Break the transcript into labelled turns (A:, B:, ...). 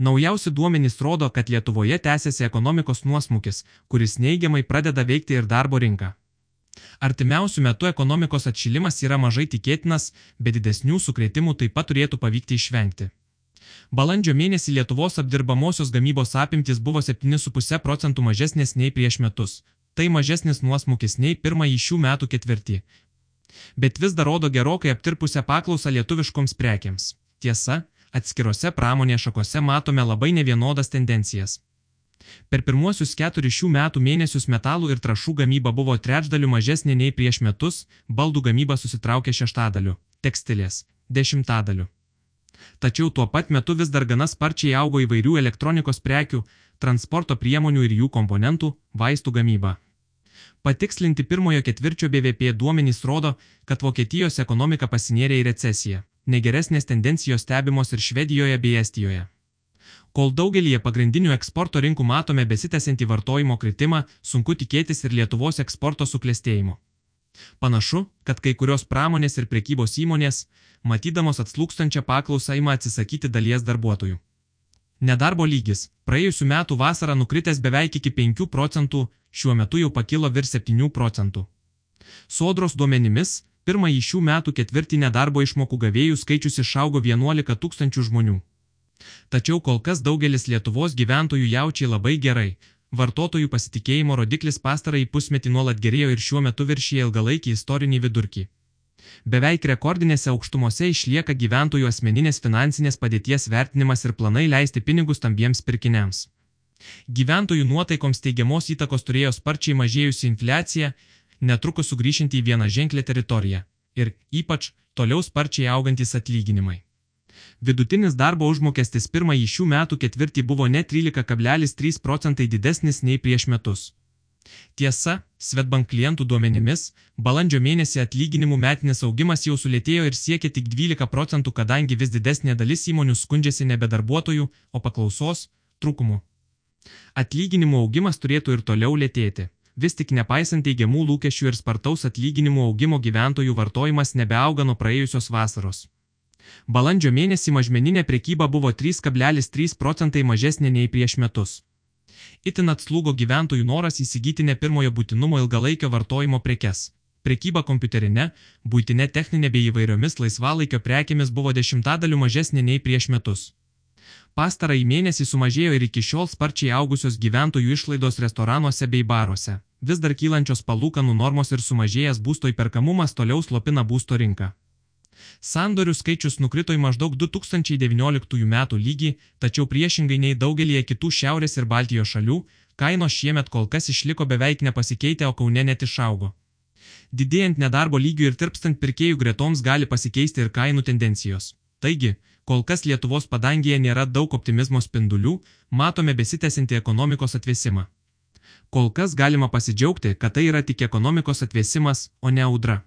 A: Naujausi duomenys rodo, kad Lietuvoje tęsiasi ekonomikos nuosmukis, kuris neigiamai pradeda veikti ir darbo rinką. Artimiausių metų ekonomikos atšilimas yra mažai tikėtinas, bet didesnių sukrėtimų taip pat turėtų pavykti išvengti. Balandžio mėnesį Lietuvos apdirbamosios gamybos apimtis buvo 7,5 procentų mažesnės nei prieš metus. Tai mažesnis nuosmukis nei pirmąjį šių metų ketvirtį. Bet vis dar rodo gerokai aptirpusią paklausą lietuviškoms prekiams. Tiesa, atskirose pramonės šakose matome labai nevienodas tendencijas. Per pirmuosius keturis šių metų mėnesius metalų ir trašų gamyba buvo trečdaliu mažesnė nei prieš metus, baldų gamyba susitraukė šeštadaliu, tekstilės - dešimtadaliu. Tačiau tuo pat metu vis dar gana sparčiai augo įvairių elektronikos prekių, transporto priemonių ir jų komponentų, vaistų gamyba. Patikslinti pirmojo ketvirčio BVP duomenys rodo, kad Vokietijos ekonomika pasinėrė į recesiją. Negeresnės tendencijos stebimos ir Švedijoje bei Estijoje. Kol daugelį pagrindinių eksporto rinkų matome besitęsiantį vartojimo kritimą, sunku tikėtis ir Lietuvos eksporto suklestėjimo. Panašu, kad kai kurios pramonės ir prekybos įmonės, matydamos atslūkstančią paklausą, ima atsisakyti dalies darbuotojų. Nedarbo lygis praėjusiu metu vasarą nukritęs beveik iki 5 procentų, šiuo metu jau pakilo virš 7 procentų. Sodros duomenimis, pirmąjį šių metų ketvirtį nedarbo išmokų gavėjų skaičius išaugo 11 tūkstančių žmonių. Tačiau kol kas daugelis Lietuvos gyventojų jaučiai labai gerai, vartotojų pasitikėjimo rodiklis pastarąjį pusmetį nuolat gerėjo ir šiuo metu viršyje ilgalaikį istorinį vidurkį. Beveik rekordinėse aukštumose išlieka gyventojų asmeninės finansinės padėties vertinimas ir planai leisti pinigus stambiems pirkiniams. Gyventojų nuotaikoms teigiamos įtakos turėjo sparčiai mažėjusi infliacija, netrukus sugrįžinti į vieną ženklę teritoriją ir, ypač, toliau sparčiai augantis atlyginimai. Vidutinis darbo užmokestis pirmąjį šių metų ketvirtį buvo net 13,3 procentai didesnis nei prieš metus. Tiesa, Svetbank klientų duomenimis, balandžio mėnesį atlyginimų metinis augimas jau sulėtėjo ir siekia tik 12 procentų, kadangi vis didesnė dalis įmonių skundžiasi nebe darbuotojų, o paklausos trūkumu. Atlyginimų augimas turėtų ir toliau lėtėti. Vis tik nepaisant teigiamų lūkesčių ir spartaus atlyginimų augimo gyventojų vartojimas nebeauga nuo praėjusios vasaros. Balandžio mėnesį mažmeninė prekyba buvo 3,3 procentai mažesnė nei prieš metus. Itin atslūgo gyventojų noras įsigyti ne pirmojo būtinumo ilgalaikio vartojimo prekes. Prekyba kompiuterinė, būtinė techninė bei įvairiomis laisvalaikio prekėmis buvo dešimtadaliu mažesnė nei prieš metus. Pastarąjį mėnesį sumažėjo ir iki šiol sparčiai augusios gyventojų išlaidos restoranuose bei baruose. Vis dar kylančios palūkanų normos ir sumažėjęs būsto įperkamumas toliau slopina būsto rinką. Sandorių skaičius nukrito į maždaug 2019 metų lygį, tačiau priešingai nei daugelie kitų Šiaurės ir Baltijos šalių, kainos šiemet kol kas išliko beveik nepasikeitę, o Kaune net išaugo. Didėjant nedarbo lygiui ir tirpstant pirkėjų gretoms gali pasikeisti ir kainų tendencijos. Taigi, kol kas Lietuvos padangėje nėra daug optimizmo spindulių, matome besitęsinti ekonomikos atvėsimą. Kol kas galima pasidžiaugti, kad tai yra tik ekonomikos atvėsimas, o ne audra.